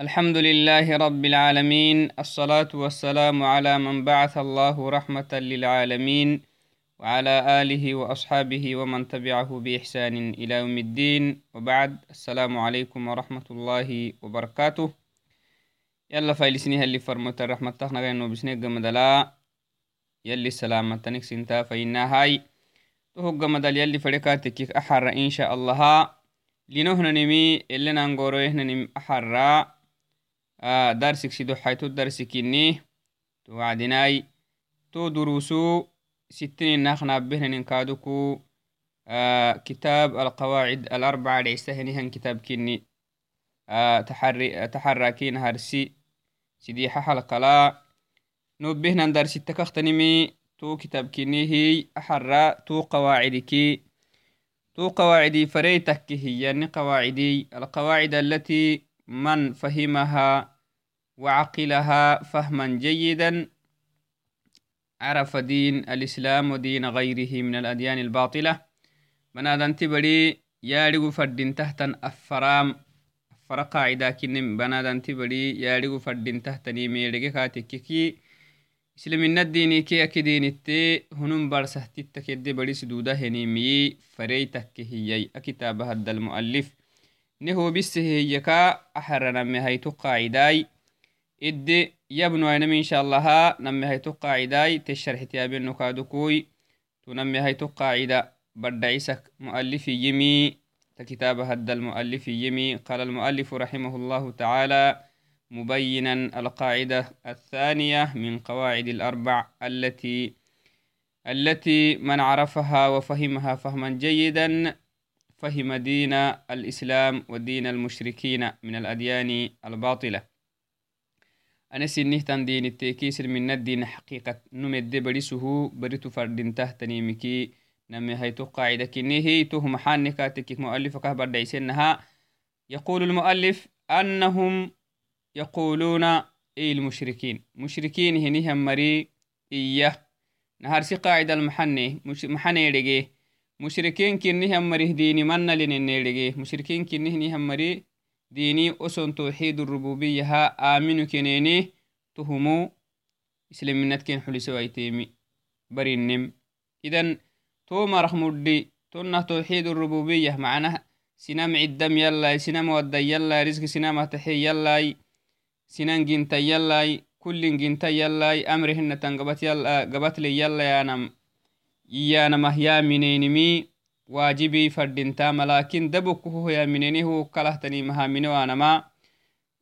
الحمد لله رب العالمين الصلاة والسلام على من بعث الله رحمة للعالمين وعلى آله وأصحابه ومن تبعه بإحسان إلى يوم الدين. وبعد السلام عليكم ورحمة الله وبركاته. يلا فايلسني اللي فرمت الرحمة تخنا غينو بسنيق مدلا يلي السلامة تنك سنتا فإنا هاي. تهق مدل يلي فريكاتك أحر إن شاء الله. لنهنا نمي اللي ننقورو نم أحرّا إني توعدناي تو دروسو ناخنا بهن نكادوكو آه كتاب القواعد الأربعة ليستهنها كتاب كني آه تحركين هرسي سيدي حلقة لا نوبهنا درس التكختنمي تو كتاب كني هي أحرى تو قواعدك تو قواعدي فريتك هي يعني قواعدي. القواعد التي من فهمها وعقلها فهما جيدا. عرف دين الإسلام ودين غيره من الأديان الباطلة. بنادن تبري يارغو فردين تحتا أفرام. أفر قاعدة كنم بنادن تبري يارغو فردين تحتني ميرغي كاتككي. إسلامين الديني كي أكدين التي هنم برسه تتكد بري سدودة هنيمي. فريتك هي أكتاب هذا المؤلف نهو بس هي كا أحرنا مهيتو قاعداي إدي يبنو أنا إن شاء الله نمي هاي قاعدة تشرح تيابين نكادكوي. تنمي هاي قاعدة برد عيسك مؤلف يمي كتاب هد المؤلف يمي. قال المؤلف رحمه الله تعالى مبينا القاعدة الثانية من قواعد الأربع التي التي من عرفها وفهمها فهما جيدا فهم دين الإسلام ودين المشركين من الأديان الباطلة. أنا سنه تندين التكيسر من الدين حقيقة نمد بريسه بريتو فردين تهتني مكي نمي هيتو قاعدة كني هي تو محان كاتك مؤلف كهبر دايسنها يقول المؤلف أنهم يقولون إيه المشركين. مشركين هنيهم مري إيه نهار سي قاعدة المحني مش محني رجيه مشركين كنهم مري ديني من لنن رجيه مشركين كنهم مري ديني أسن توحيد الربوبية ها آمن كنيني تهمو إسلامينات كين حلي سوايتيمي برينم إذن توما رحمودي تونا توحيد الربوبية معناه سنام عدم يلا سنام ودى يلا رزق سنام تحي يلا سنان جنتا يلا كل جنتا يلا أمرهن تنقبت يلا قبت لي يلا يا نم يا نمه يا واجبي فردنتا لكن دبكه يا منينه كلهتني مها منوانما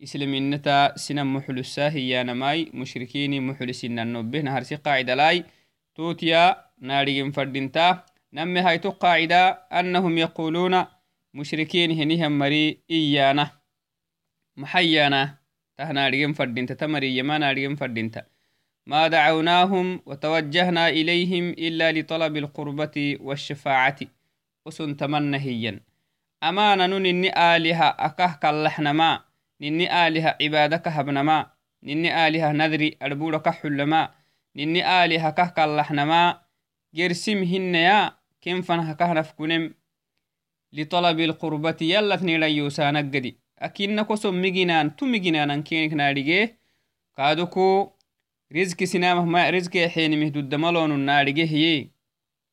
إسلامينتا سنن محلسا هي نماي مشركين محلسين النبه نهرسي قاعدة لاي. توتيا ناريين فردنتا نمي هايتو قاعدة أنهم يقولون مشركين هنيهم مري إيانا. محيانا. تهناريين فردنتا تمري يما ناريين فردنتا ما دعوناهم وتوجهنا إليهم إلا لطلب القربة والشفاعة. Usun tamannahiyan amana nu nini aliha akah kallahnama nini aliha cibada kahabnama nini aliha nadri arbura kaxullama nini aliha kah kallahnama gersim hinneya kenfanha kahnafkunem لطلب القربة يلت نيلا يوسانا قدي أكينا كسو مجنان تو مجنان كينك ناريجي كادوكو رزق سنامه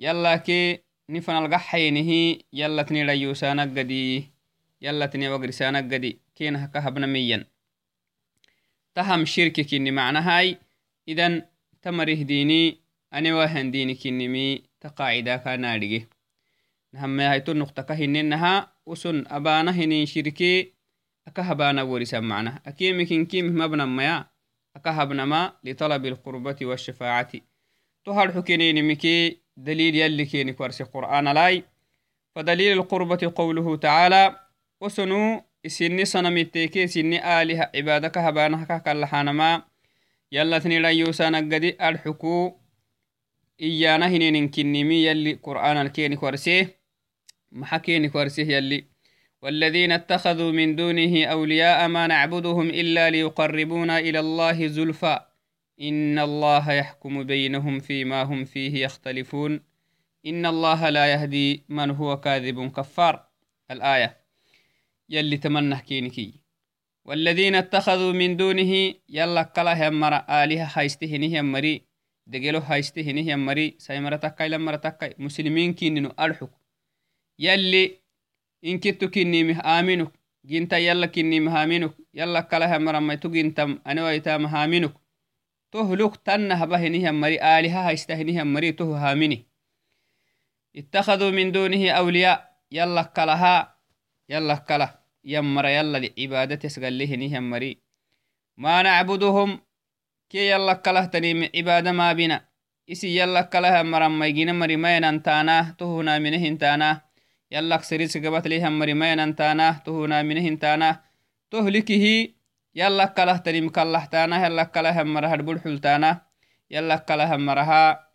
معنى يلتني كلا يكراعانها يلتني لا يوسانك قديانما أبنا أبنا مكه كين هبنا ما إيانا ناريين فردينتا بير قيامة ساكو يلي لعل يلتني وقرسانك قدي الدنيا بقول نكادكو yala ke ni fanalgaxaynihi yalatni layusanag gadi yalatni wagrisanag gadi kena haka habnamiyan taham shirki kini macnahai idan tamarihdini anewahan dini kinimi ta qaacida kanadige nahamehayto nuktaka hininaha usun abana hinin shirki aka habana worisan macnah akimikinkimih mabnamaya aka habnama litalabi alqurbati washafaacati to harxu keninimiki دليل يلي كيني كورسي قرآن لاي. فدليل القربة قوله تعالى وسنو سني سنمتك سني آلهة عبادك هبانك كاللحانما يلا ثني ريوسا نقدي ألحكو. إيانا هنين كنمي يلي قرآن الكيني كورسي. محكيني كورسي يلي. والذين اتخذوا من دونه أولياء ما نعبدهم إلا ليقربونا إلى الله زلفاً إن الله يحكم بينهم فيما هم فيه يختلفون. إن الله لا يهدي من هو كاذب كفار. الآية. يلي تمنى كينكي والذين اتخذوا من دونه يلا كلا همرا آلهة هايستهنه مري. دقلو هايستهنه مري. سيمرا تكاي لمرا تكاي مسلمين كيننو أرحك. يلي إن كنتو كنيمه آمنك جنتا يلا كنيمه آمنك يلا كلا همرا ما تجنتم أنا ويتام هامنك تهلك تنه بهنه مري آلهة هايستهنه مري تهو هامني اتخذوا من دونه أولياء يلا كلها يلا كله يمر يلا لعبادة سقله نهم مري. ما نعبدهم كي يلا كله تنيم عبادة ما بنا إسي يلا كله مرم ما يجينا مري ما ينتانا تهنا منه انتانا يلا ما ينتانا تهنا منه انتانا تهلكه يلا كله تنيم كله تانا يلا كله مرها البلحل تانا يلا كله مرها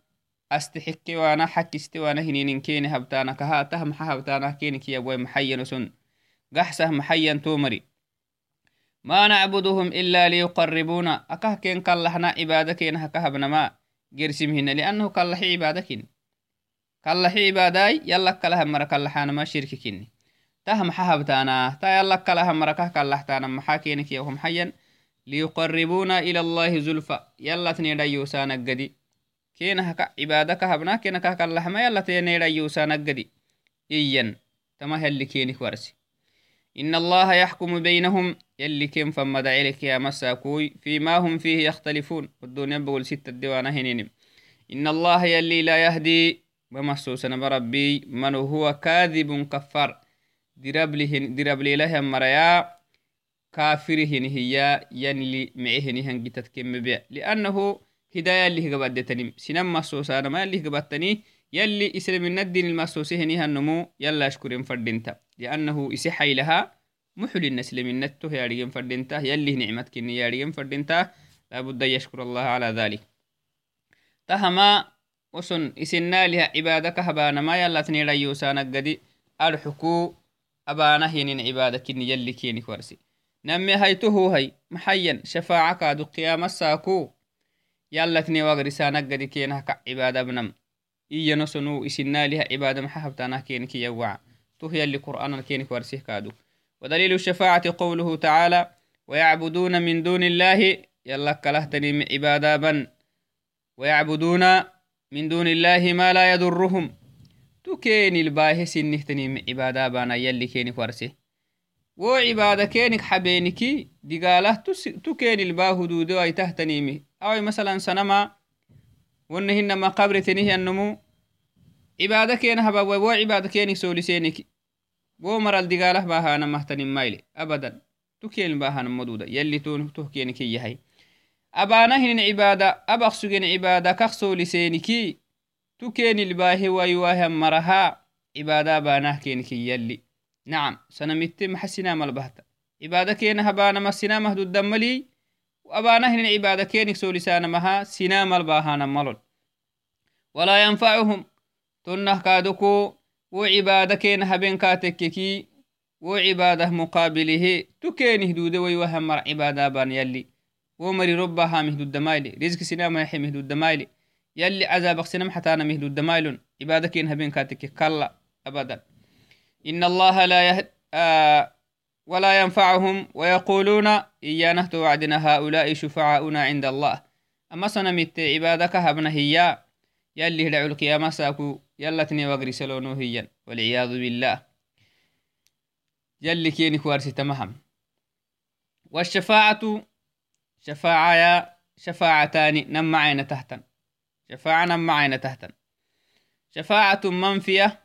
astixiki wana xakisti wana hininin keni habtana kahatah maxa habtanah kenik yabwai maxayanosun gaxsah maxayan tomari ma nacbuduhum ila liyuqaribuna akah ken kallahna cibada kenah kahabnama gersimhina liannahu kallahi cibadakin kallahi cibaday تهم حهبتانا. تايل لك لها مركه قال لها محاكينك يوهم حيا. ليقربونا إلى الله زلفا يلا تنيد يوسانا قدي كين هكا عبادك هبنا. كين هكا قال لها ما يلا تنيد يوسانا قدي إيا. تما هل كينك ورسي. إن الله يحكم بينهم. يلي كين فما لك يا مساكوي. فيما هم فيه يختلفون. والدنيا بقول ستة ديوانا هنينم إن الله يلي لا يهدي. بمسوسنا بربي. من هو كاذب كفر دربلهن دربلي له مريا كافرهن هي ينلي معهن هنجتت كم بيع لأنه هداية اللي هقبدتني سنم مسوسانا ما اللي هقبدتني يلي إسلام الدين المسوسي هنيها النمو يلا أشكرين فردينتا لأنه إسحي لها محل النسل من نته ياريين فردينتا يلي نعمتك ياريين فردينتا كيني كورسي. نمي هيته هي محيا شفاعك دو قيام الساكو. yallatni wagrisanagadi kenah ka cibada bnam iyano sonu isinaliha cibada maxa habtanah keniki yawaca tuh yalli qur'anan kenik warsih kadu ودليل الشفاعة قوله تعالى ويعبدون من دون الله. يلا كلهتني من عبادة بن. ويعبدون من دون الله ما لا يضرهم. من عبادة بنا يلي كينك ورسه وعبادة كينك حبينكي دقاله تكين الباه دودو أي تهتنيمي أو مثلا سنما ونهنما قبر تنهي النمو عبادة كين هبا و عبادة كينك سولي سينك wo maral digalah bahana mahtanin mayle abadan tukelin bahana maduda yalli tun tuhkeni ki yahay. Abana hinin ibada abaq sugen ibada kaq sooliseniki tukenil bahe waywahan maraha ibada banah keniki yalli محسنا ملبهتا عبادة كين هبانا ما سنا مهدود دملي وأبانا هن عبادة كين سو لسانا مها سنا ملباهانا ملل ولا ينفعهم. تنه كادوكو وعبادة كين هبين كاتككي وعبادة مقابله. تكين هدود ويوهم مر عبادة بان يلي عذابك سنا محتانا مهدود دمايلون عبادة كين هبين كاتككي كلا أبدا. إن الله لا يهد آه ولا ينفعهم ويقولون إيانه توعدنا هؤلاء شفعاؤنا عند الله. أما سنمت عبادك هبنا هي يلي هدعو يا مساكو يلتني وقري سلونو هي والعياذ بالله. يلي كيني كوارسي تمهم. والشفاعة شفاعة شفاعتان نم عين تحتا. شفاعة عين تحتا شفاعة منفية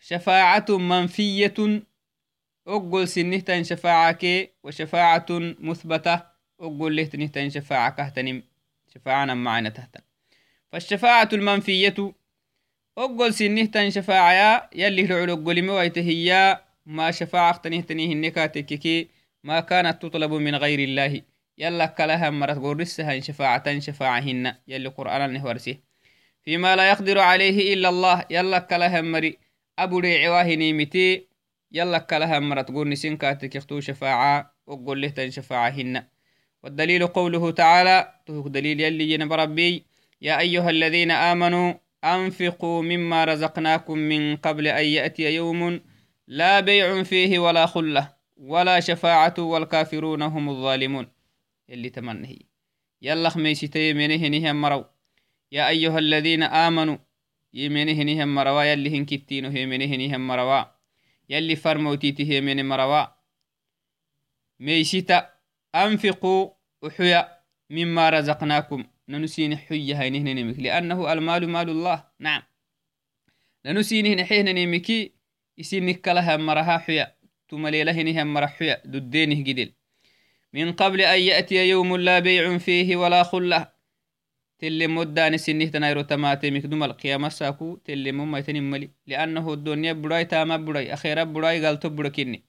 شفاعة منفية. أقول سنهتن شفاعك وشفاعة مثبتة. أقول له تنهتن شفاعة كهتنم شفاعة معنا تهتن فالشفاعة المنفية أقول سنهتن شفاعة يلي رعلو قولي مويته هي ما شفاعة تنيه النكاتككي ما كانت تطلب من غير الله. يلا كلها مرت قرسها شفاعة شفاعهن. يلي قرآن نهورسه فيما لا يقدر عليه إلا الله. يلا كلها مري. أبو ريعواه نيمتي. يلا كلها مرت قرنسين كاتك يختو شفاعة. وقل له شفاعهن. والدليل قوله تعالى. تهك دليل يلي ينب ربي. يا أيها الذين آمنوا أنفقوا مما رزقناكم من قبل أن يأتي يوم لا بيع فيه ولا خلة. ولا شفاعة والكافرون هم الظالمون. اللي تمنه يلا خميستي منه نهم مرو. يا أيها الذين آمنوا يمنه نهم مروا يلي هن كتينه منه نهم مروا يلي فرموتيته من مروا ميسيتا أنفقوا وحيا مما رزقناكم. ننسين حية هينه نمك لأنه المال مال الله. نعم. ننسينه نحيه نمكي يسينك لها مرها حيا. تمليله نهم مرح حيا. ددينه جدل من قبل أن يأتي يوم لا بيع فيه ولا خلة. تلي مدان سنة تنايرو تماتي مكدوم القيامة ساكو. تلي مما يتنملي لأنه الدنيا براي تاما براي. أخيرا براي قالتو بركني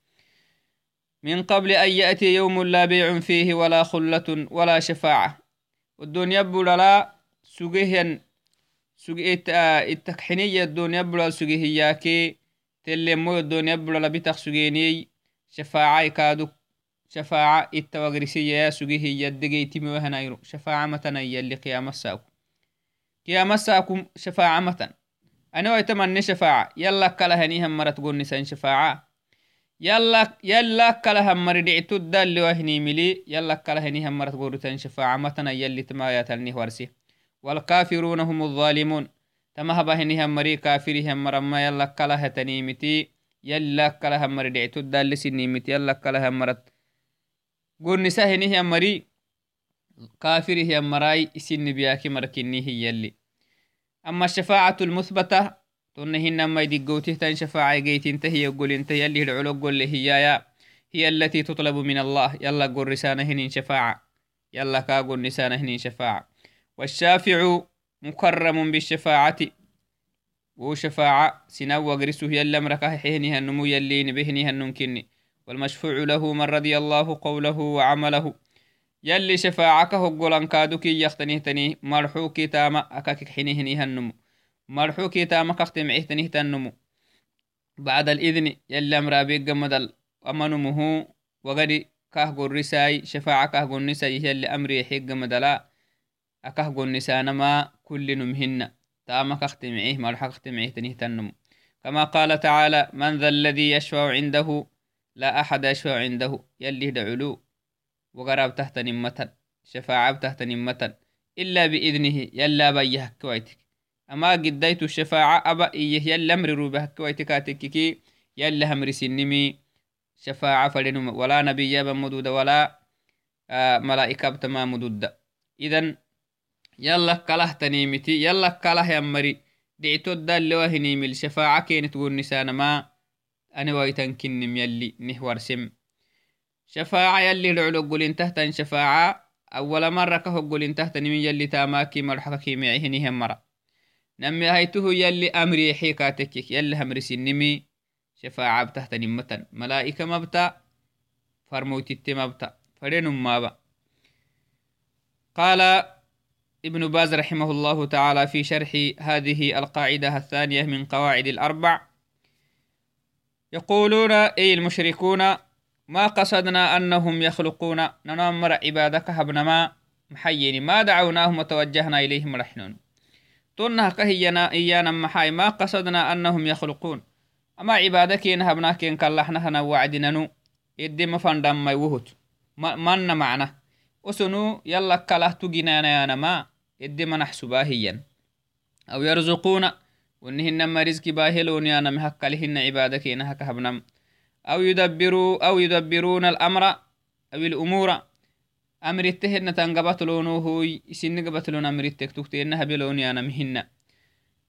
من قبل أن يأتي يوم لا بيع فيه ولا خلة ولا شفاعة. والدنيا بولا سجيهن سجيت التكحنية الدنيا بولا سجيهياكي تلي مو الدنيا بولا بتخ سجيني شفاعة كادو شفاعة التوغرسية يا سجيه يدقي تيمي وهنايرو شفاعة متنا يلي قيام الساكو قيام الساكو شفاعة متن. أنا ويتمنى شفاعة. يلا كلا هنيهم مرت قول نسان شفاعة. يلا يلا كلا هم مردعتو الدال وهني ملي. يلا كلا هنيهم مرت قول نسان شفاعة متنا يلي تما يتلني ورسي والكافرون هم الظالمون تما هبا هنيهم مري كافرهم مرما يلا كلا هتنيمتي يلا كلا هم مردعتو الدال لسنيمتي يلا كلا هم مرت قرنسا هنه مري كافر هي مراي اسن بياكي مركني هي اللي أما الشفاعة المثبتة تنهن ما يدقوته تن شفاعة جيت هي قول النمو والمشفوع له من رضي الله قوله وعمله. يلي شفاعك هقولان كادوكي يختنيه تني مرحوكي تاما أكاكك حينيه نيهنمو. مرحوكي تاما كختمعيه تنيه تنمو. بعد الإذن يلي أمرا بيق مدل أمنمه وغدي كاه قرساي شفاعة كاه قرنساي يلي أمري يحيق أكاه قرنسانا ما كل نمهن. تاما كختمعيه مرحا كختمعيه تنيه تنمو. كما قال تعالى من ذا الذي يشفع عنده لا أحد يشفع عنده. يلي دعلو. وقراب تحت نمة. شفاعة تحت نمة. إلا بإذنه. يلا بيه كويتك أما قديت الشفاعة أبا إيه. يلا مرروا به كويتك أتككي يلا همر سنمي. شفاعة فلنم. ولا نبي يابا مدود ولا آه ملائكة بتما مدود. إذن يلا كله تنيمتي. يلا كله يمري. دعتو الدال وهنيمي الشفاعة كينت تقول نسان ما أنا ويتن كنم يلي نهور سم. شفاعة يلي لعلو قول تحت شفاعة. أول مرة كهو قول تحت نمي يلي تاماكي مرحكا كيميعه نهم مرة. نمي هيته يلي أمري حيكاتك يلي همرسي نمي شفاعة بتحت نمتا ملائكة مبتا فرموتي مبتا. فرين مابا. قال ابن باز رحمه الله تعالى في شرح هذه القاعدة الثانية من قواعد الأربع. يقولون أي المشركون ما قصدنا أنهم يخلقون. ننمر عبادك هبنما محيين ما دعوناهم وتوجهنا إليهم رحنون تنها كهينا إيانا محاي. ما قصدنا أنهم يخلقون. أما عبادك نهبناك إن كاللحنا هنا وعدنا إدي مفندم ما يوهت من معنا؟ وسنو يلا كله تجينا أنا ما إدي ما نحسباهيا أو يرزقون ونهنما رزق باهلون يا نم هكالهن عبادك إنها كهبنم أو يدبروا أو يدبرون الأمر أو الأمور أمر التهن تنقبتلونه هو يسن قبتلون أمر التكتوكت إنها بلون يا نمهن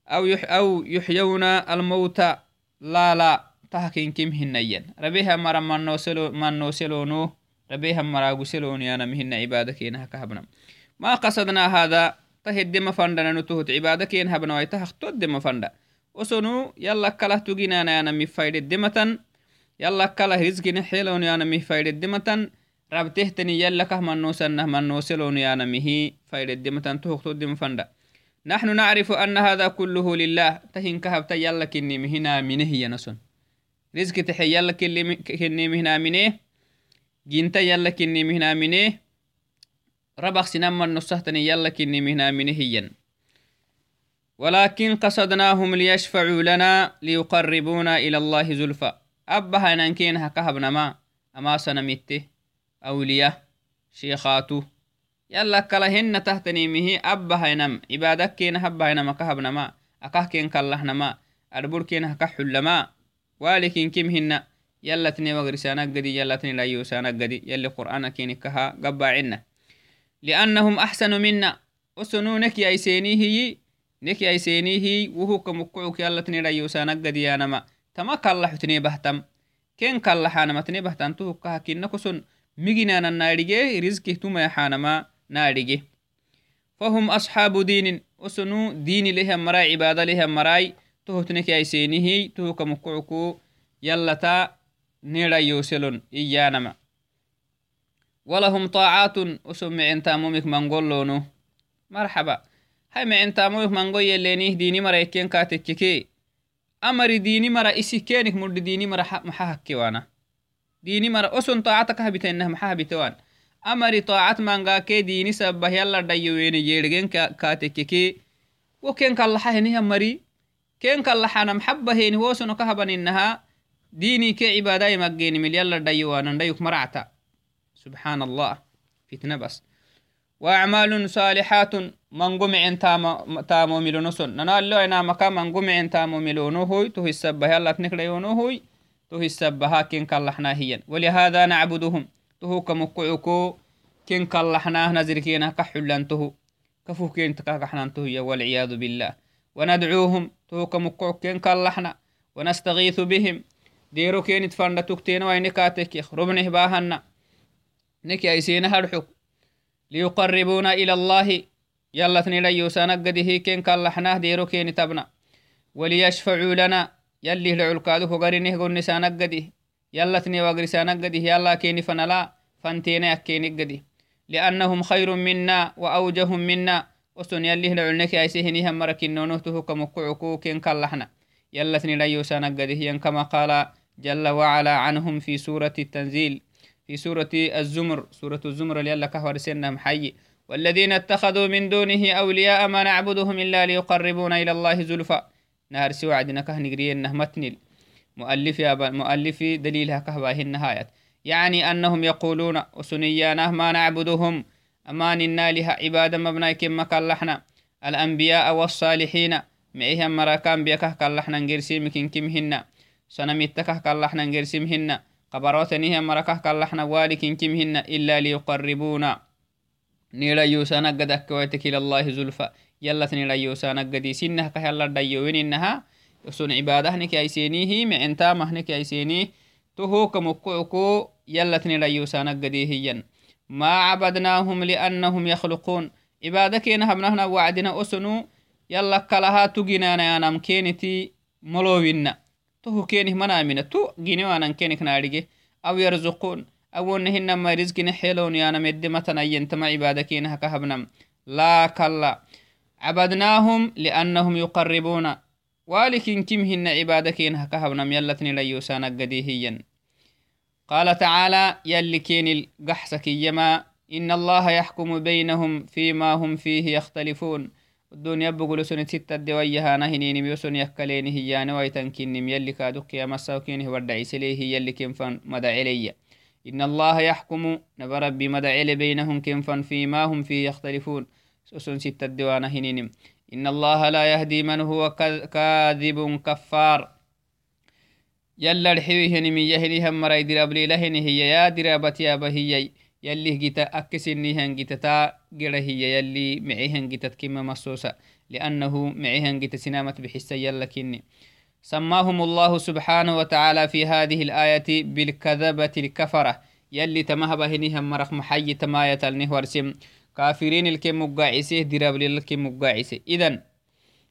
أو يح أو يحيون الموتى لا لا تهكين كم هنين ربيها مرا من نوسلو من نوسلونو ربيها مرا قسلون يا نمهن عبادك إنها كهبنم ما قصدنا هذا taheddema fandana nutuhut cibada ken habnawaitahak toddema fanda osonu yala kalah tuginanayanami faydedematan يلا كلا رزقنا حيلون يانا مه فايد الدمتن. ربتهتني يلا كه منوسنه منوسلون يانا مه فايد الدمتن تهوك تودم فندا نحن نعرف أن هذا كله لله. تهين كهبت يلا كني مهنا منه ينسون رزق تحي يلا كني مهنا منه. جنت يلا كني مهنا منه. ربخ سنما نصحتني يلا كني مهنا منه ين ولكن قصدناهم ليشفعوا لنا ليقربونا إلى الله زلفى. أبها ننكين هكهبنا ما. أما سنمته أولياء شيخاتو. يلا كلا هن تحتني مه أبها ينم عبادك كين هبها ينم كهبنا ما. أكه كين كاللهنا ما. أربور كين هكحل ما. ولكن كم هن. يلا تني وغرسانا قدي يلا تني لا يوسانا قدي يلي قرآن كين كها قبا عنا. لأنهم أحسن منا وسنونك يا هي neki aisenihi wuhu kamukkucuk yalatni rayyusanagadiyanama tama kallaxutne bahtam ken kallaxanamatne bahtantuhukkaha kinna koson miginana naadhige rizkih tumayaxanama naadhige fahum asxaabu diinin osonu diini lehan marai cibaada lehan marai tohotneki aisenihi tuhu kamukkucuku yallata nerayoselon iyanama walahum طاعات انت ممك منقولونو مرحبا hay mecentamoyk mango yelenih dini mara ekken katekkeke amari dini mara isikenik mudhi dini mara maxa hakkewana dini mara oson taacata kahabitenah maxa habitewan amari taacat mangake dini sabah yala dhayowene yergen katekkeke wo ken kallaxa heniha mari ken kallaxana maxabaheni wosono kahabaninaha dini ke cibaadai maggenimil yala dhayowanan dhayuk maracta subxaan allah fitna bas وأعمال صالحات من قمع تامو ملونسون. ننا اللو إنا مكا من قمع تامو ملونو هوي تو السبه. يلا تنكريونو هوي تو السبها كن كاللحنا هي ولهذا نعبدهم. تو كمقعكو كن كاللحنا. نزركينا كحلانته كفو كين تكاكحنانته والعياذ بالله. وندعوهم. تو كمقعك كن كاللحنا. ونستغيث بهم. ديرو كين تفند وينكاتك. ربنه باهنا. نكي ايسين هرحك ليقربونا إلى الله. يلا تنيليو سنقده كين كاللحناه ديرو كين تبنا. وليشفعوا لنا. يلي لعلقادو فقرينه قرن سنقده يلا تني وقر سنقده يلا كين فنلا. فانتين أكين قده لأنهم خير منا وأوجهم منا. وسن يلي لعلنك أيسهني هم مركنونه كمقعكو كين كاللحنا. يلا تنيليو سنقده ين كما قال جل وعلا عنهم في سورة التنزيل. في سورة الزمر. سورة الزمر اللي يلا كهور سنهم حي. والذين اتخذوا من دونه أولياء ما نعبدهم إلا ليقربونا إلى الله زلفى. نهر سوى عدنا كهن إنه متنل. مؤلف مؤلف دليلها كهباه النهاية يعني أنهم يقولون وسنيانه ما نعبدهم. أمان لها عبادة مبنى كما كاللحنا. الأنبياء والصالحين. معهم مراكان بيكه كاللحنا نجرسيم كم كمهن سنمتكه كاللحنا نجرسيمهن قبروتنيه مركه كاللحنا والكن كمهن إلا ليقربونا. نيلا يوسانا قد أكويتك إلى الله زلفا يلا نيلا يوسانا قد سنها كهلا ديوين إنها؟ يسون عبادة نك أيسينيه معنتا مهنك أيسينيه تهو كمكوكو يلا نيلا يوسانا قد هيا ما عبدناهم لأنهم يخلقون عبادة كينا هبنهنا وعدنا أسنو يلا كلها تجينا أنا مكينتي ملوينا toho kenih manamina to ginewanan kenik nadige aw yarzuqun awonnehinama rizkine xelon yanamedde matanayyentama cibada kenaha kahabnam la kalla cabadnaahum liannahum yuqaribuna walikin kim hina cibada kenaha kahabnam yallatnilayyusanagadihiyan قال تعالى يلي كين القحسكيما إن الله يحكم بينهم فيما هم فيه يختلفون الدنيا بقول سنة ستة دويها نهنين ميوسن يكلين هي نويتن كنم يلي كادوك يا مساوكين هو الدعيس ليه يلي كنفن مدعي لي إن الله يحكم نبر بمدعي بينهم كنفن فيما هم فيه يختلفون. سن ستة دوانا هنين إن الله لا يهدي من هو كاذب كفار. يلا الحويه نمي يهني هم مرأي درابلي لهن هي يا درابتي أبهي يلي جيتا أكسنيهن جيتا تا جرا هي يلي معيهن جيتا كما مصوصة لأنه معيهن جيتا سنامة بحسة يلا كني سماهم الله سبحانه وتعالى في هذه الآية بالكذبة الكفرة. يلي تمهب هنيهم مرق محي تماية النهور كافرين الكم مقاعسه دراب الكم مقاعسه إذن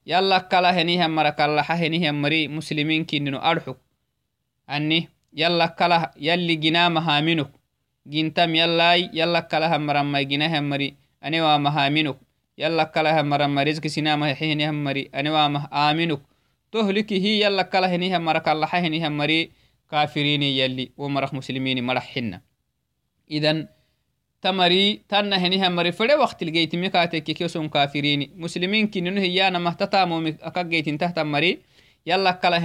يلا كلا هنيهم مرق الله هنيهم مري مسلمين كننو أرحك أني yalla kala yalli gina mahaminuk gintam yallai yalla kalaha maramai ginahan mari anewa mahaminuk yalla kalaha maramai rizki sinama hehinihan mari anewa mah aminuk tohlikihi yalla kala hinihan mara kallaha hinihan mari kafirini yalli wo marak muslimini marax hinna idan tamari tanna henihan mari fede waktilgeytimi katekke keson kafirini muslimin kininu hiyanamah tatamomi akageytin tahtan mari yala kala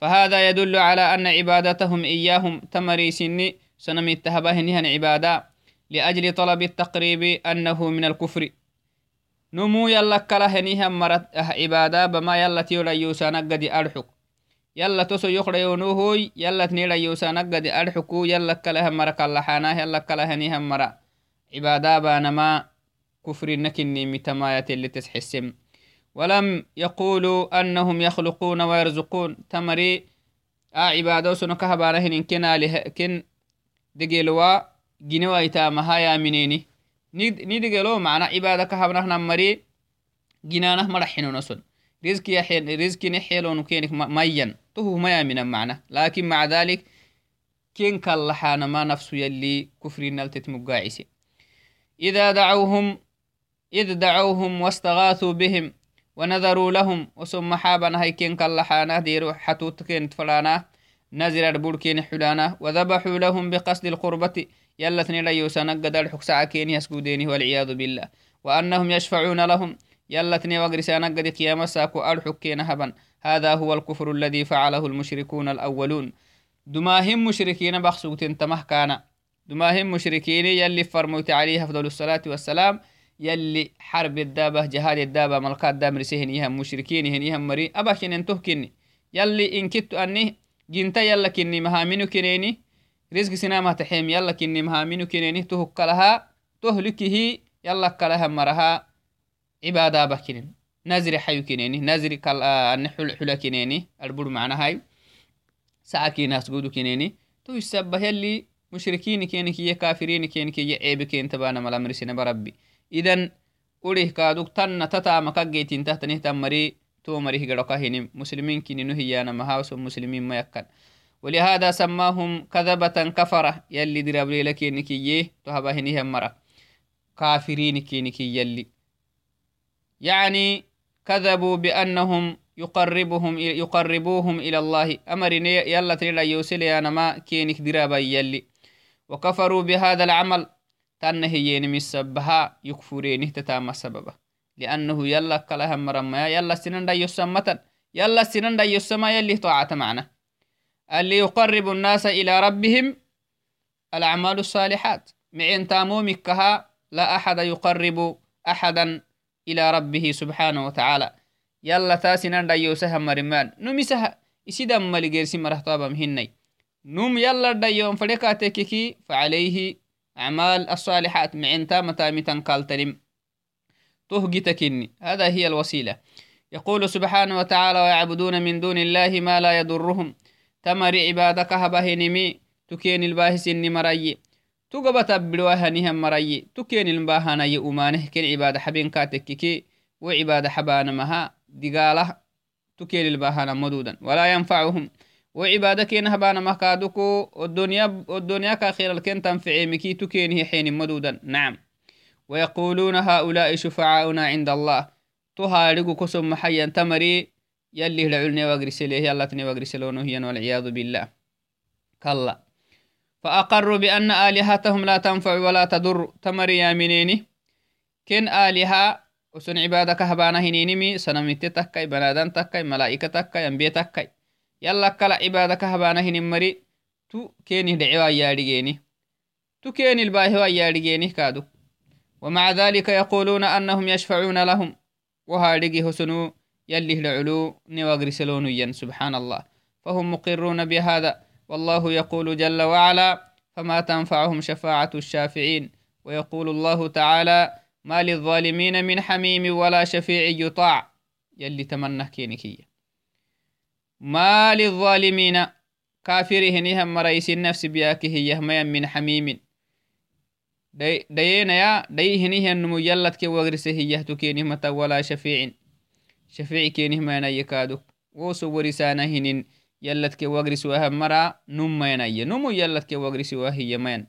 فهذا يدل على أن عبادتهم إياهم تمري سني سنمي التهبه عبادة لأجل طلب التقريب أنه من الكفر. نمو يلا كلا هنيهم مرت عبادة بما يلا تيولا يوسانا قد أرحك يلا تسو يخرى يونوهوي يلا تنيلا يوسانا قد أرحكو يلا كلا مرك الله حانا يلا كلا هنيهم مرا عبادة بانما كفر نكني متماية اللي تسحسم ولم يقولوا أنهم يخلقون ويرزقون. تمري آ عبادة سنكها بانهن إن كنا له كن دقيلوا جنوا إتامها يا منيني. ندقلو معنا عبادة كهبنا مري جنانه مرحنو نسن. رزق يحيل رزق نحيلون كينك مين. تهو ما من معنا. لكن مع ذلك كين كاللحان ما نفسه يلي كفرين نلتت مقاعسي. إذا دعوهم إذ دعوهم واستغاثوا بهم ونذروا لهم وسم حابنا هيكين كاللحانا ديرو حتوت كين فلانا نزر البركين حلانا وذبحوا لهم بقصد القربة يلتني لا يوسنق دل حكسع كين يسكوديني والعياذ بالله. وأنهم يشفعون لهم يلتني وقرسانا قد قيام ساكو الحكين هبا هذا هو الكفر الذي فعله المشركون الأولون. دماهم مشركين بخصوت تمه كان دماهم مشركين يلي فرموت عليه أفضل الصلاة والسلام يلي حرب الدابة جهاد الدابة ملقات دام رسيهن يهم مشركين هن يهم مري. أباكين انتو كني يلي إن كتو أني جنتا يلا كني مهامينو كنيني. رزق سنامة تحيم يلا كني مهامينو كنيني. تهك لها تهلكه يلا كلها مرها. عبادة بكنين نازر حيو كنيني. نازر كال أن حل كنيني. البر معنا هاي. ساعة ناس قودو كنيني. تو يسبه يلي مشركين كينك يا كافرين كينك يا عيب كين تبانا بربي idan urih kaaduk tanna tatamakaggeytin tahtanihtan mari to marih garokahinim muslimin kininu hiyanamahaso muslimin mayakkan ولهذا سماهم كذبة كفرة. يلي درابلي لكي نكي تهبا هنيهم مرة. كافرين كي نكي يلي. يعني كذبوا بأنهم يقربهم يقربوهم إلى الله. أمرني يلا تريلا يوسل يا نما كينك درابا يلي. وكفروا بهذا العمل. تنهيين مسبها يكفرين تتام السبب لأنه يلا كلها مرمى يلا سنن دا يسمتا يلا سنن دا يسمى يلي طاعة معنا. اللي يقرب الناس إلى ربهم الأعمال الصالحات. معين تامو مكها لا أحد يقرب أحدا إلى ربه سبحانه وتعالى. يلا تاسنن دا يوسها مرمان. نمسها إسيدا ملقيرسي مرهطابا مهني نم يلا دا يوم فلكاتككي فعليه أعمال الصالحات معنتا متى متن كالتنم تهجتكني. هذا هي الوسيلة. يقول سبحانه وتعالى ويعبدون من دون الله ما لا يضرهم. تمر عبادك هبهنمي. تكين الباهس مري. تقبت بلوهنهم مري. تكين الباهنا يؤمانه كن عبادة حبين كاتككي. وعبادة حبان مها. دقالة. تكين الباهنا مدودا. ولا ينفعهم. وعبادة كين هبانا مكادوكو والدنيا والدنيا كأخير الكن تنفعي مكي تكين هي حين مدودا. نعم. ويقولون هؤلاء شفعاؤنا عند الله. تهارقو كسم محيا تمري يلي لعلني واغرسليه يلا تني واغرسلونه هي والعياذ بالله. كلا. فأقروا بأن آلهتهم لا تنفع ولا تضر. تمري يا منيني. كن آلهة وسن عبادك هبانا هنينمي سنمت تكاي بنادان تكاي ملائكة تكاي أنبياء تكاي. مري. تو كيني دعوا يارجيني تو كيني الباهوا يارجيني كادو. ومع ذلك يقولون أنهم يشفعون لهم. وهارجي هسنو يلي العلو نواغرسلون ين. سبحان الله. فهم مقرون بهذا. والله يقول جل وعلا فما تنفعهم شفاعة الشافعين. ويقول الله تعالى ما للظالمين من حميم ولا شفيع يطاع. يلي تمنى كينكيه ما للظالمين. كافره نهم مريس النفس بياكه يهميا من حميم. دينا يا ديه نيه النمو يلت كي وغرسه يهتكين متى ولا شفيع. shafiici keenih maynaye kaaduk woso warisaana hinin yalladke wagrisiwahan mara num maynaye numu yalladke wagrisiwa hiya mayan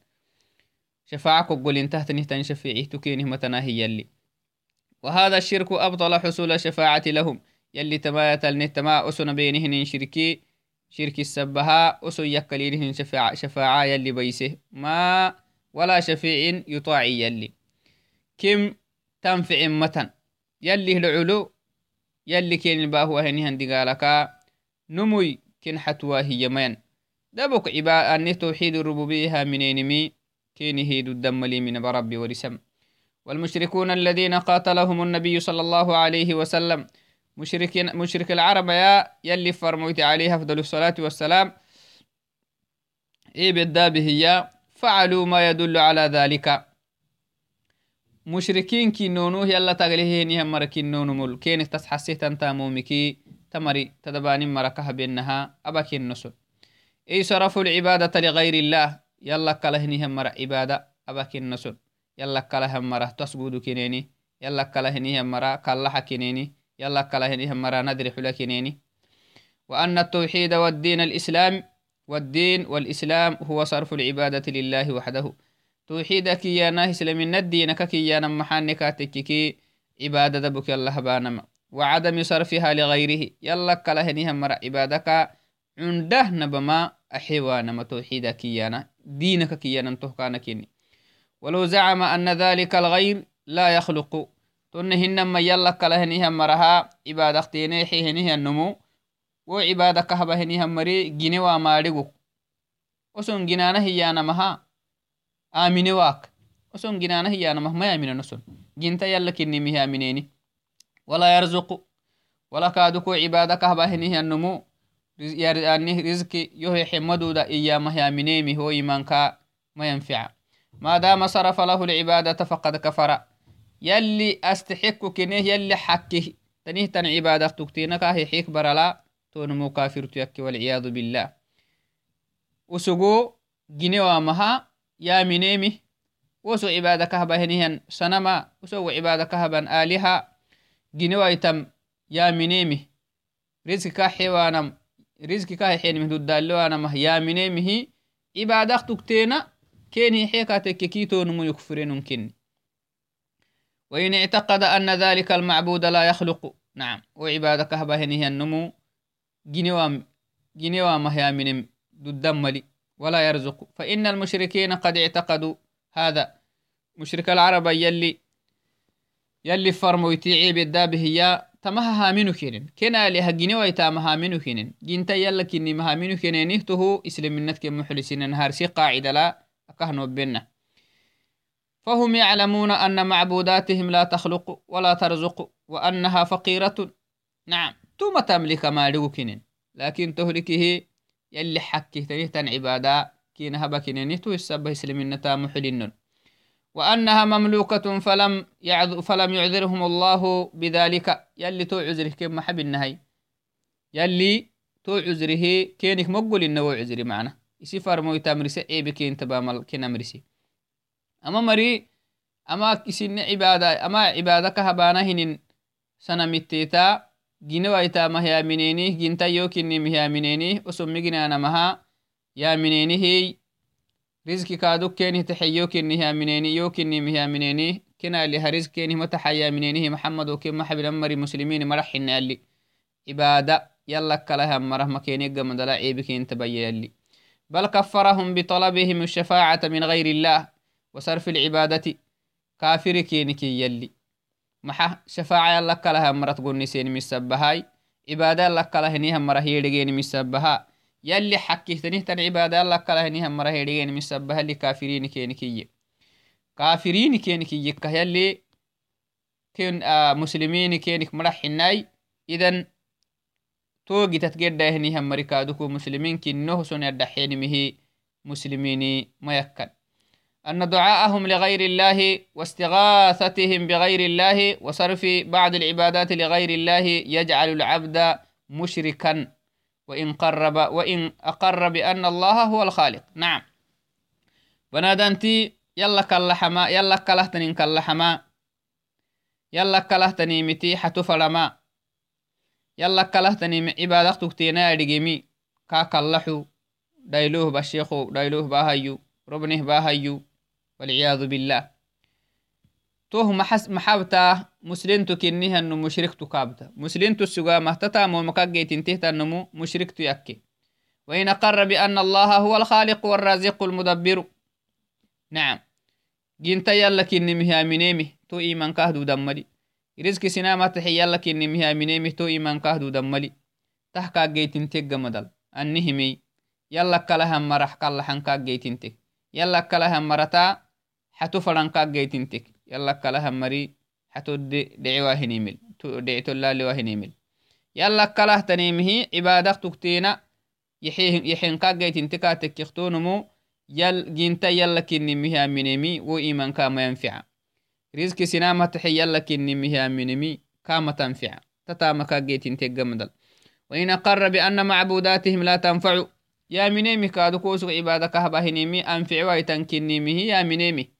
شفاعة قولين تحت نهتن شفيعي تكينه متنا هي يلي. وهذا الشرك أبطل حصول الشفاعة لهم. يلي تما يتلنه تما أسن بينهن شركي شرك السبها أسن يكلينهن شفاعة, شفاعة يلي بيسه. ما ولا شفيع يطاعي يلي. كم تنفع متن؟ يلي العلو يلي كين باهو هنهن دقالك نموي كن حتوا هي مين دبك عباء أن توحيد الربوبية منينمي كين هيد الدملي من بربي ورسم. والمشركون الذين قاتلهم النبي صلى الله عليه وسلم مشركين مشرك العرب يا يلي فرموت عليه أفضل الصلاة والسلام. إيه بالدابه يا فعلوا ما يدل على ذلك. مشركين كي نونو يلا تغليه هم مركين نونو مل كينك تسحسيه تنتامومكي تمري تدباني مركها بينها أباكي النسل إي صرفوا العبادة لغير الله يلا كلهنهم مر عبادة أباكي النسل يلا كلهم مر تسجد كنيني يلا كلهنهم مر كلها كنيني يلا كلهنهم مر ندري حلا كنيني وأن التوحيد والدين الإسلام والدين والإسلام هو صرف العبادة لله وحده. توحيدك يا ناهس لمن الدين كي يا نمحانك تككي عبادة دبك الله بانما وعدم صرفها لغيره. يلا كلهنها مر عبادك. عنده نبما أحيوانا توحيدك كيانا دينك كيانا تهكانا كيني ولو زعم أن ذلك الغير لا يخلق تنهن ما يلا كلهنها مرها عبادة تينيحي هنها النمو وعبادة كهبة هنها مري جنوا مارغو وسن جنانا هيانا مها آمين واك. وسن جنانا هيانا مها ما يامين نسن جنتا يلا كني مها آمينيني. ولا يرزق ولا كادكو عبادة كهبة هنها النمو يعني رزق يهي حمدو يلي أستحق كنيه يلي حكه تنيه تن عبادة تكتينك هي حيك برلا. تون كافر تيك والعياذ بالله. وسقو جنيه وامها يا منيمي. وسو عبادة كهبا هنيهن سنما. وسو عبادة كهبا آلهة. جنيه ويتم يا منيمي. رزقك حيوانم. رزقي كاي حين أنا مه يا مني مهي إبادة تكتينا كين هي حيكا تككيتو نمو يكفرين ممكن وإن اعتقد أن ذلك المعبود لا يخلق. نعم. وعبادك هي النمو جنوا جنوا مهيا من ضد ولا يرزق. فإن المشركين قد اعتقدوا هذا. مشرك العرب يلي يلي فرموا يتيعي بالدابه يا تمهها منو كينين كنا لها جنوا يتامها منو كنن جنتا يلا كني مها منو كينين نهتهو إسلم النتك محلسين نهار سي قاعدة لا أكهنو بنا فهم يعلمون أن معبوداتهم لا تخلق ولا ترزق وأنها فقيرة. نعم توما تملك ما لكن تهلكه يلي حكي تنهتن عبادة كينها بكنين تو السبه سلمين محلنن وأنها مملوكة فلم يعذ فلم يعذرهم الله بذلك. يلي تو عذره كم محب النهي يلي تو عذره كينك مقول إنه عذري معنا. يسفر مويتا مرسي إيه بكين تبامل كنا مرسي مها يا منيني هي رزقي كادو كيني تحيو كيني هي منيني يو كيني هي منيني كنا اللي هرزق كيني متحيا منيني محمد وكيم محب الأمر مسلمين مرحنا اللي عبادة يلا كلها مره مكيني قم دلا عيبك انت اللي بل كفرهم بطلبهم الشفاعة من غير الله وصرف العبادة كافر كيني يلي. محا شفاعة يلا كلها مرت قني سين مسبهاي عبادة يلا كلها نيها مرة يدقين مسبها يلي حكيتني تن عبادة الله كلا هني هم مره هديين مسبها اللي كافرين كين كي كافرين كين كي يلي كين آه مسلمين كينك أن دعاءهم لغير الله واستغاثتهم بغير الله وصرف بعض العبادات لغير الله يجعل العبد مشركا. وإن قرب وإن أقر بأن الله هو الخالق. نعم. بنادنتي يلا كاللحما يلا كلهتني كاللحما يلا كلهتني متي حتفلما يلا كلهتني عبادة تكتينا أدقمي كاكالحو دايلوه بشيخو دايلوه باهيو ربنه باهيو والعياذ بالله. توه محس محابتا مسلمتو كنيها انو مشركتو كابتا. مسلمتو السقا مهتتا مو مكاقيت انتهتا النمو مشركتو يكي. وإن أقر بأن الله هو الخالق والرازق المدبر. نعم. جنت يلا كني مها منيمي تو إيمان كهدو دمالي. رزق سنامة تحي يلا كني مها منيمي تو إيمان كهدو دمالي. تحكا جيتين تيجا مدل النهمي يلا كلها مرح كالحن كا جيتين تك يلا كلها مرتا حتو فرن كا جيتين تك يلا كلها مري حتو دعوا هنيمل دعتو الله وهنيمل يلا كلها تنيمه عبادة تكتينا يحين كا جيتين تكا تكيختونمو يل جينتا يلا كني مها منمي و إيمان كاما ينفع رزق سنامة تحي يلا كني مها منمي كاما تنفع تتاما كاقيت تقمدل وإن أقر بأن معبوداتهم لا تنفع يا منيمي كادو كوسو عبادة كهبا هنمي أنفع ويتن كني مه يا منيمي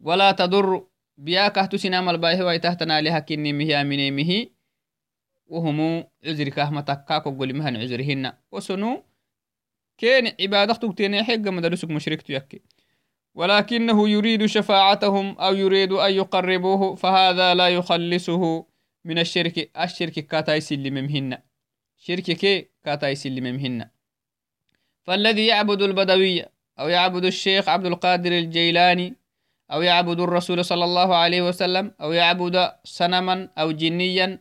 ولا تضر بيا كهتو سنام البايه ويتهتنا لها كني مه يا منيمه وهم عذرك أهمتك كاكو قولي مهن عذرهن. وسنو كين عبادة تكتين حق مدرسك مشرك يكي. ولكنه يريد شفاعتهم أو يريد أن يقربوه فهذا لا يخلصه من الشرك. الشرك كاتاي سلممهن شرك كي كاتاي سلممهن فالذي يعبد البدوية أو يعبد الشيخ عبد القادر الجيلاني أو يعبد الرسول صلى الله عليه وسلم أو يعبد صنما أو جنيا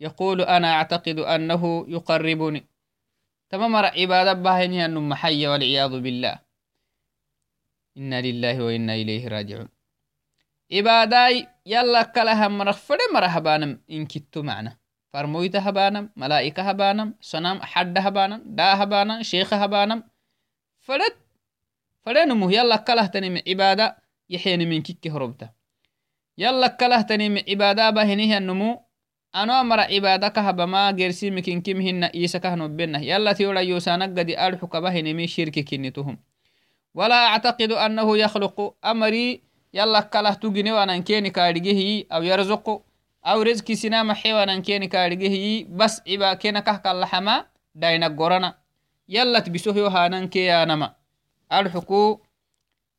يقول أنا أعتقد أنه يقربني. تمام عبادة باهنها أنه محية والعياذ بالله. إنا لله وإنا إليه راجعون. عباداي يلا كلها مرفد مرهبانم إن كتو معنا. فرمويت هبانم ملائكة هبانم صنم حد هبانم دا هبانم شيخ هبانم. فلت فلنمو يلا كله تنم عبادة يلا كله تنم عبادة باهنها النمو ano mara cibada kahabama gersimikin kimhina isa kahnobbenah yala tiyoda yosanagadi arxu kabahinimi shirki kinituhum ولا أعتقد أنه يخلق أمري. يلا كله تجني وأنا كيني كارجيه أو يرزق أو رزق سنام حي وأنا كيني كارجيه بس إبا كينا كهك اللحما داينا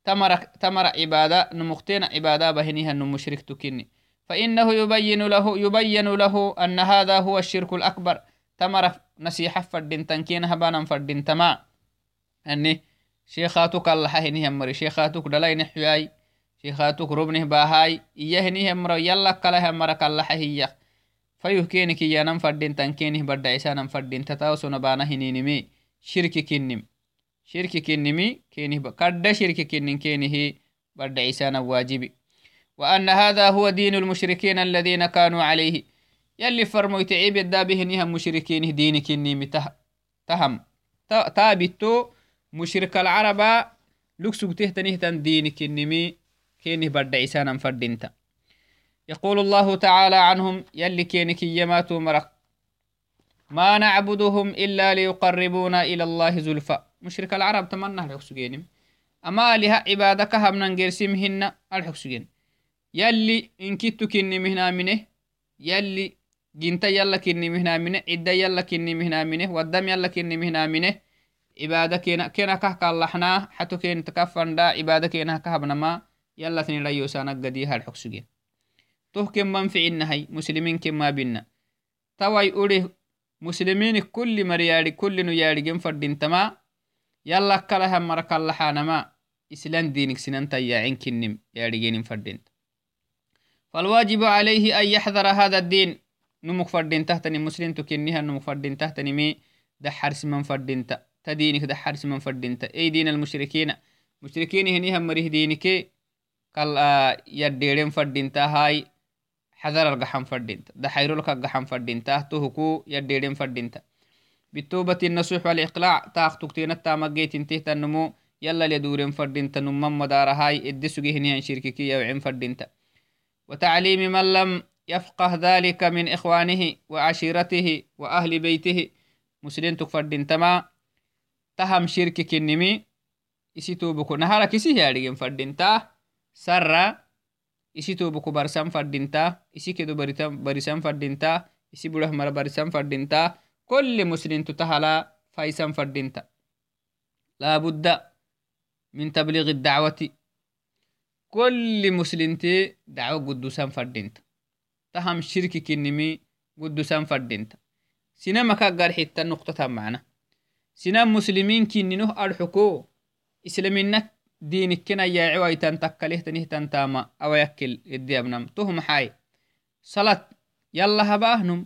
تمر تمر عبادة نمختين عبادة بهنيها نمشرك تكني. فإنه يبين له يبين له أن هذا هو الشرك الأكبر. تمر نصيحة فردين تنكين هبانا فردين تما. أني شيخاتك الله هني همري شيخاتك دلين حياي شيخاتك ربنه باهاي إيه هني همر يلا كلا همرك الله هي فيهكينك يانم فردين تنكينه برد عيسانم فردين تتاوسو نبانا هنينمي شرك كنم شرك كنمي كينه كرد شرك كنن كينه برد عيسانا واجبي وأن هذا هو دين المشركين الذين كانوا عليه. يلي فرمو يتعيب الدابه نهم مشركين دينك النيم تهم. تابتو مشرك العرب لكسو تهتنه تن دينك النمي كينه برد عسانا فردنتا يقول الله تعالى عنهم يلي كينك يماتوا مرق ما نعبدهم إلا ليقربونا إلى الله زلفا مشرك العرب تمنى الحكسجين أما لها عبادك هم ننجر سمهن الحكسجين يلي إن كنت كني مهنا منه يلي جنت يلا كني مهنا منه عدة يلا كني مهنا منه والدم يلا كني مهنا منه عبادة كنا كنا كهك اللحنا حتى كن تكفن دا عبادة كنا كهبنا ما يلا تني اللحانا ما. إسلام دينك سنان تيا كنم ياري جنين فردين. فالواجب عليه أن يحذر هذا الدين. نمك فردين تحتني. مسلم تكنيها نمك فردين تحتني. مي دحر سمن فردين تدينك دحر سمن فردين أي دين المشركين؟ مشركين هنيها مريه دينك. قال يديرين فردين هاي حذر القحم فردين دحيرو لك القحم فردين تهكو يديرين فردين بالتوبة النصوح والإقلاع تاخ تكتين التامجيت انتهت النمو يلا لدورين فردين تنمم مدار هاي ادسوغي هنيها شرككي يوعين فردين وتعليم من لم يفقه ذلك من إخوانه وعشيرته وأهل بيته مسلم تكفردين تما تهم شرك كنمي isi tubuku naharak isi hiadhigen fadinta sarra isi tubuku barsan fadinta isi kedo barisan fadinta isi budah mara barisan fadinta كل مسلم تتهلا فايسان فردينتا. لا بد من تبليغ الدعوة. كل مسلم تي دعوة قدوسان فردينتا. تهم شرك كنمي قدوسان فردينتا. سينما كاقار حتى النقطة معنا. سينام مسلمين كننه الحكو إسلامينك دينك كنا يا عويتان تكاله تنهتان تاما. أو يكل الديابنام تهم حاي. صلاة. يلا هباهنم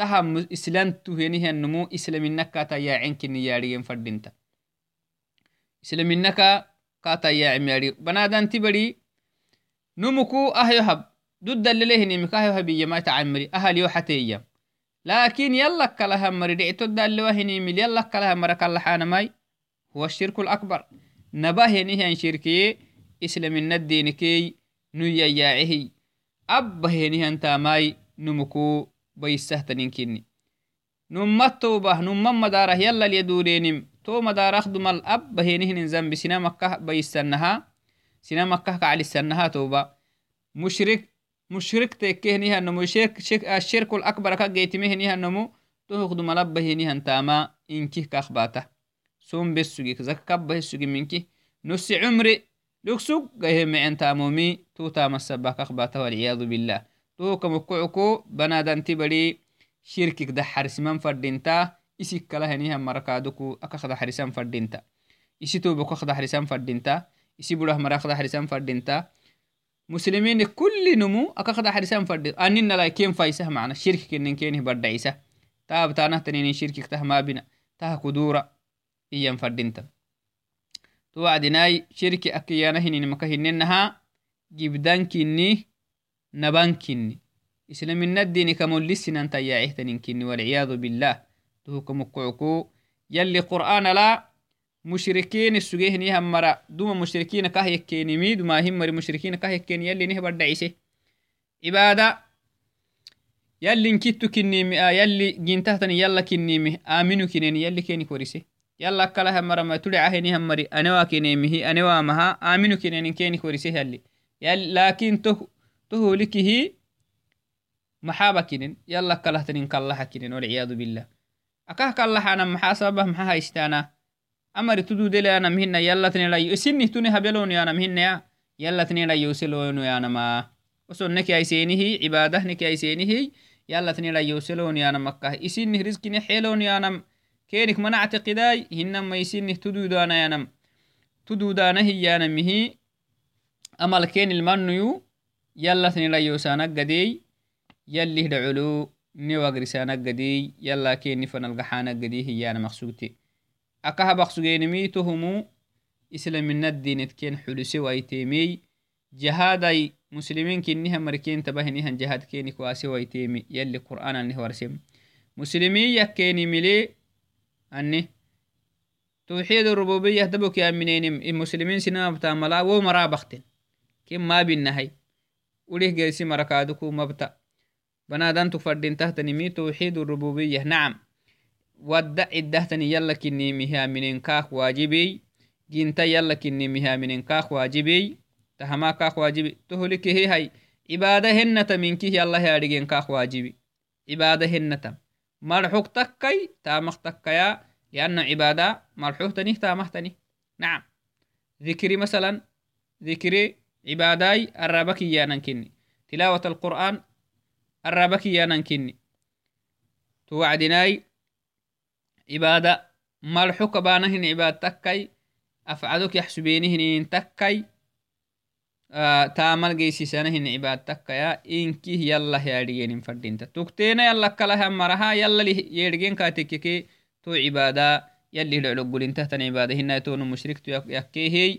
دلاي واهنكه دلاي يحياهي كاك الله ونهن ما نذري كاحلة والعياذ بالله ساعة كاهس قودي سوق مسلم تكيني هلو taha islantu henihannumu islaminaka tayacenkini yaadhigen fadinta islaminaka ka tayacem yaadhi banadanti bari numuku ahyo hab duddalelehinimika ahyo habiyamai tacamari ahaliyo xateyam lakin yalak kalahamari dhictodalewahinimil yalak kalahamara kalaxanamai huwa shirku lakbar nabahenihan shirkiye islaminaddenikey nuyayaacehi abba henihan tamai numuku baisahtaninkinni numma tobah numma madarah yallal yadurenim to madarah dumal abba henihinin zambi sina makkah baisanaha sina makkah kacalisanaha toba mushrik mushrik tekkehnihannomu ashirku lakbar ka geytimehnihannomu tohuk dumal abba henihan tama inkih kakbata som besugik zaka kabbahe sugi minki nusi cumri luksug gahe mecen tamomi to tamasaba kakbata walciyadu billah tokamkoco banadanti badi shirkikda xarisiman fadhinta isikkalahanihan marakadoku akakda xarisan fadhinta isi akda xarisan fadhinta isi burah mara akda xarisan fadhinta muslimini kullinumu akakda xarisan fadhi aninalai ken faisah mana shirkikinen kenih badhaisa taabtanahtaninin shirkik tahmaabina taha kudura iyan fadhinta to wacdinai shirki akiyana hininmaka hinenaha nabankinni islaminadini kamolisinan tayaictaninkinni walciyadu billah tuhukamukucuku yalli qur'ana la mushrikiin sugehnihan mara duma mushrikina kah yekkenimi dumahin mari mushrikina kah yekkeni yallinih baddacise cibaada yallin kittu kinnimi a yalli gintahtani yalla kinnimi aminu kineni yalli keni korise yalla akkalahan mara ma tudicahenihan mari anewa kinemihi anewa maha aminu kinenin keni korise yalli lakin toh toholikihi maxaabakinin yala kalahtanin kallaxakinin walciyadu bilah akah kallaxana maxaa sababah maxa haystana amari tududeleanam hina yalatnilayo isinih habeloniyanam hinaya yalatnilayouseloniyanama osonneki aiseenihi cibaadahneki aiseenihi yalatnilayouseloniyanamakkah isinih riskini xeloniyanam kenik mana actiqidaai hinama isinih tududanayanam tududanahiyanamihi amal ken ilmanuyu yalatnilayousanaggadey yalih dhaculu newagrisanaggadey yala keni fanalgaxanaggadey hiyana maqsugte akaha baqsugenimitohumu islaminaddinet ken xulise waitemey jahaday muslimin kiniha marken tabahinihan jahad keni kwase waitemi yalli qur'ananih warsem muslimiin yakkeni mile ani توحيد الربوبية دبك يا منين المسلمين سنة بتاع ملا wo marabakten ken mabinahay ulih gersi marakaduku mabta banadantu fadintahtani توحيد الربوبية. ودع الدهتني يلا كني مها من كاك واجبي. جنتا يلا كني مها من كاك واجبي. تهما كاك واجبي. تهلك هي هاي. عبادة هنة منك يلا هارجين كاك واجبي. عبادة هنة. مرحوك تكي تامخ تكيا لأن عبادة مرحوك تنيه تامخ تنيه نعم. ذكري مثلا ذكري عباداي الرابك يانا كني تلاوة القرآن الرابك يانا كني توعدناي عبادة. ملحوك بانهن عباد تكي أفعدك يحسبينهن تكي آه تامل جيسي سنهن عباد تكيا إنكي يلا يارجين فردينتا تكتينا يلا كلها مرها. يلا يرجين كاتككي تو عبادة. يلي لعلقل تهتن عبادة. هنا تون مشرك يكيهي.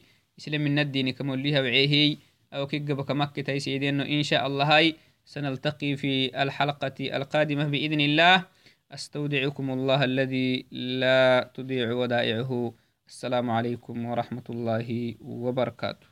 كموليها وعيهي. أو كيقبك مكة تيسيدين إن شاء الله هاي سنلتقي في الحلقة القادمة بإذن الله. أستودعكم الله الذي لا تضيع ودائعه. السلام عليكم ورحمة الله وبركاته.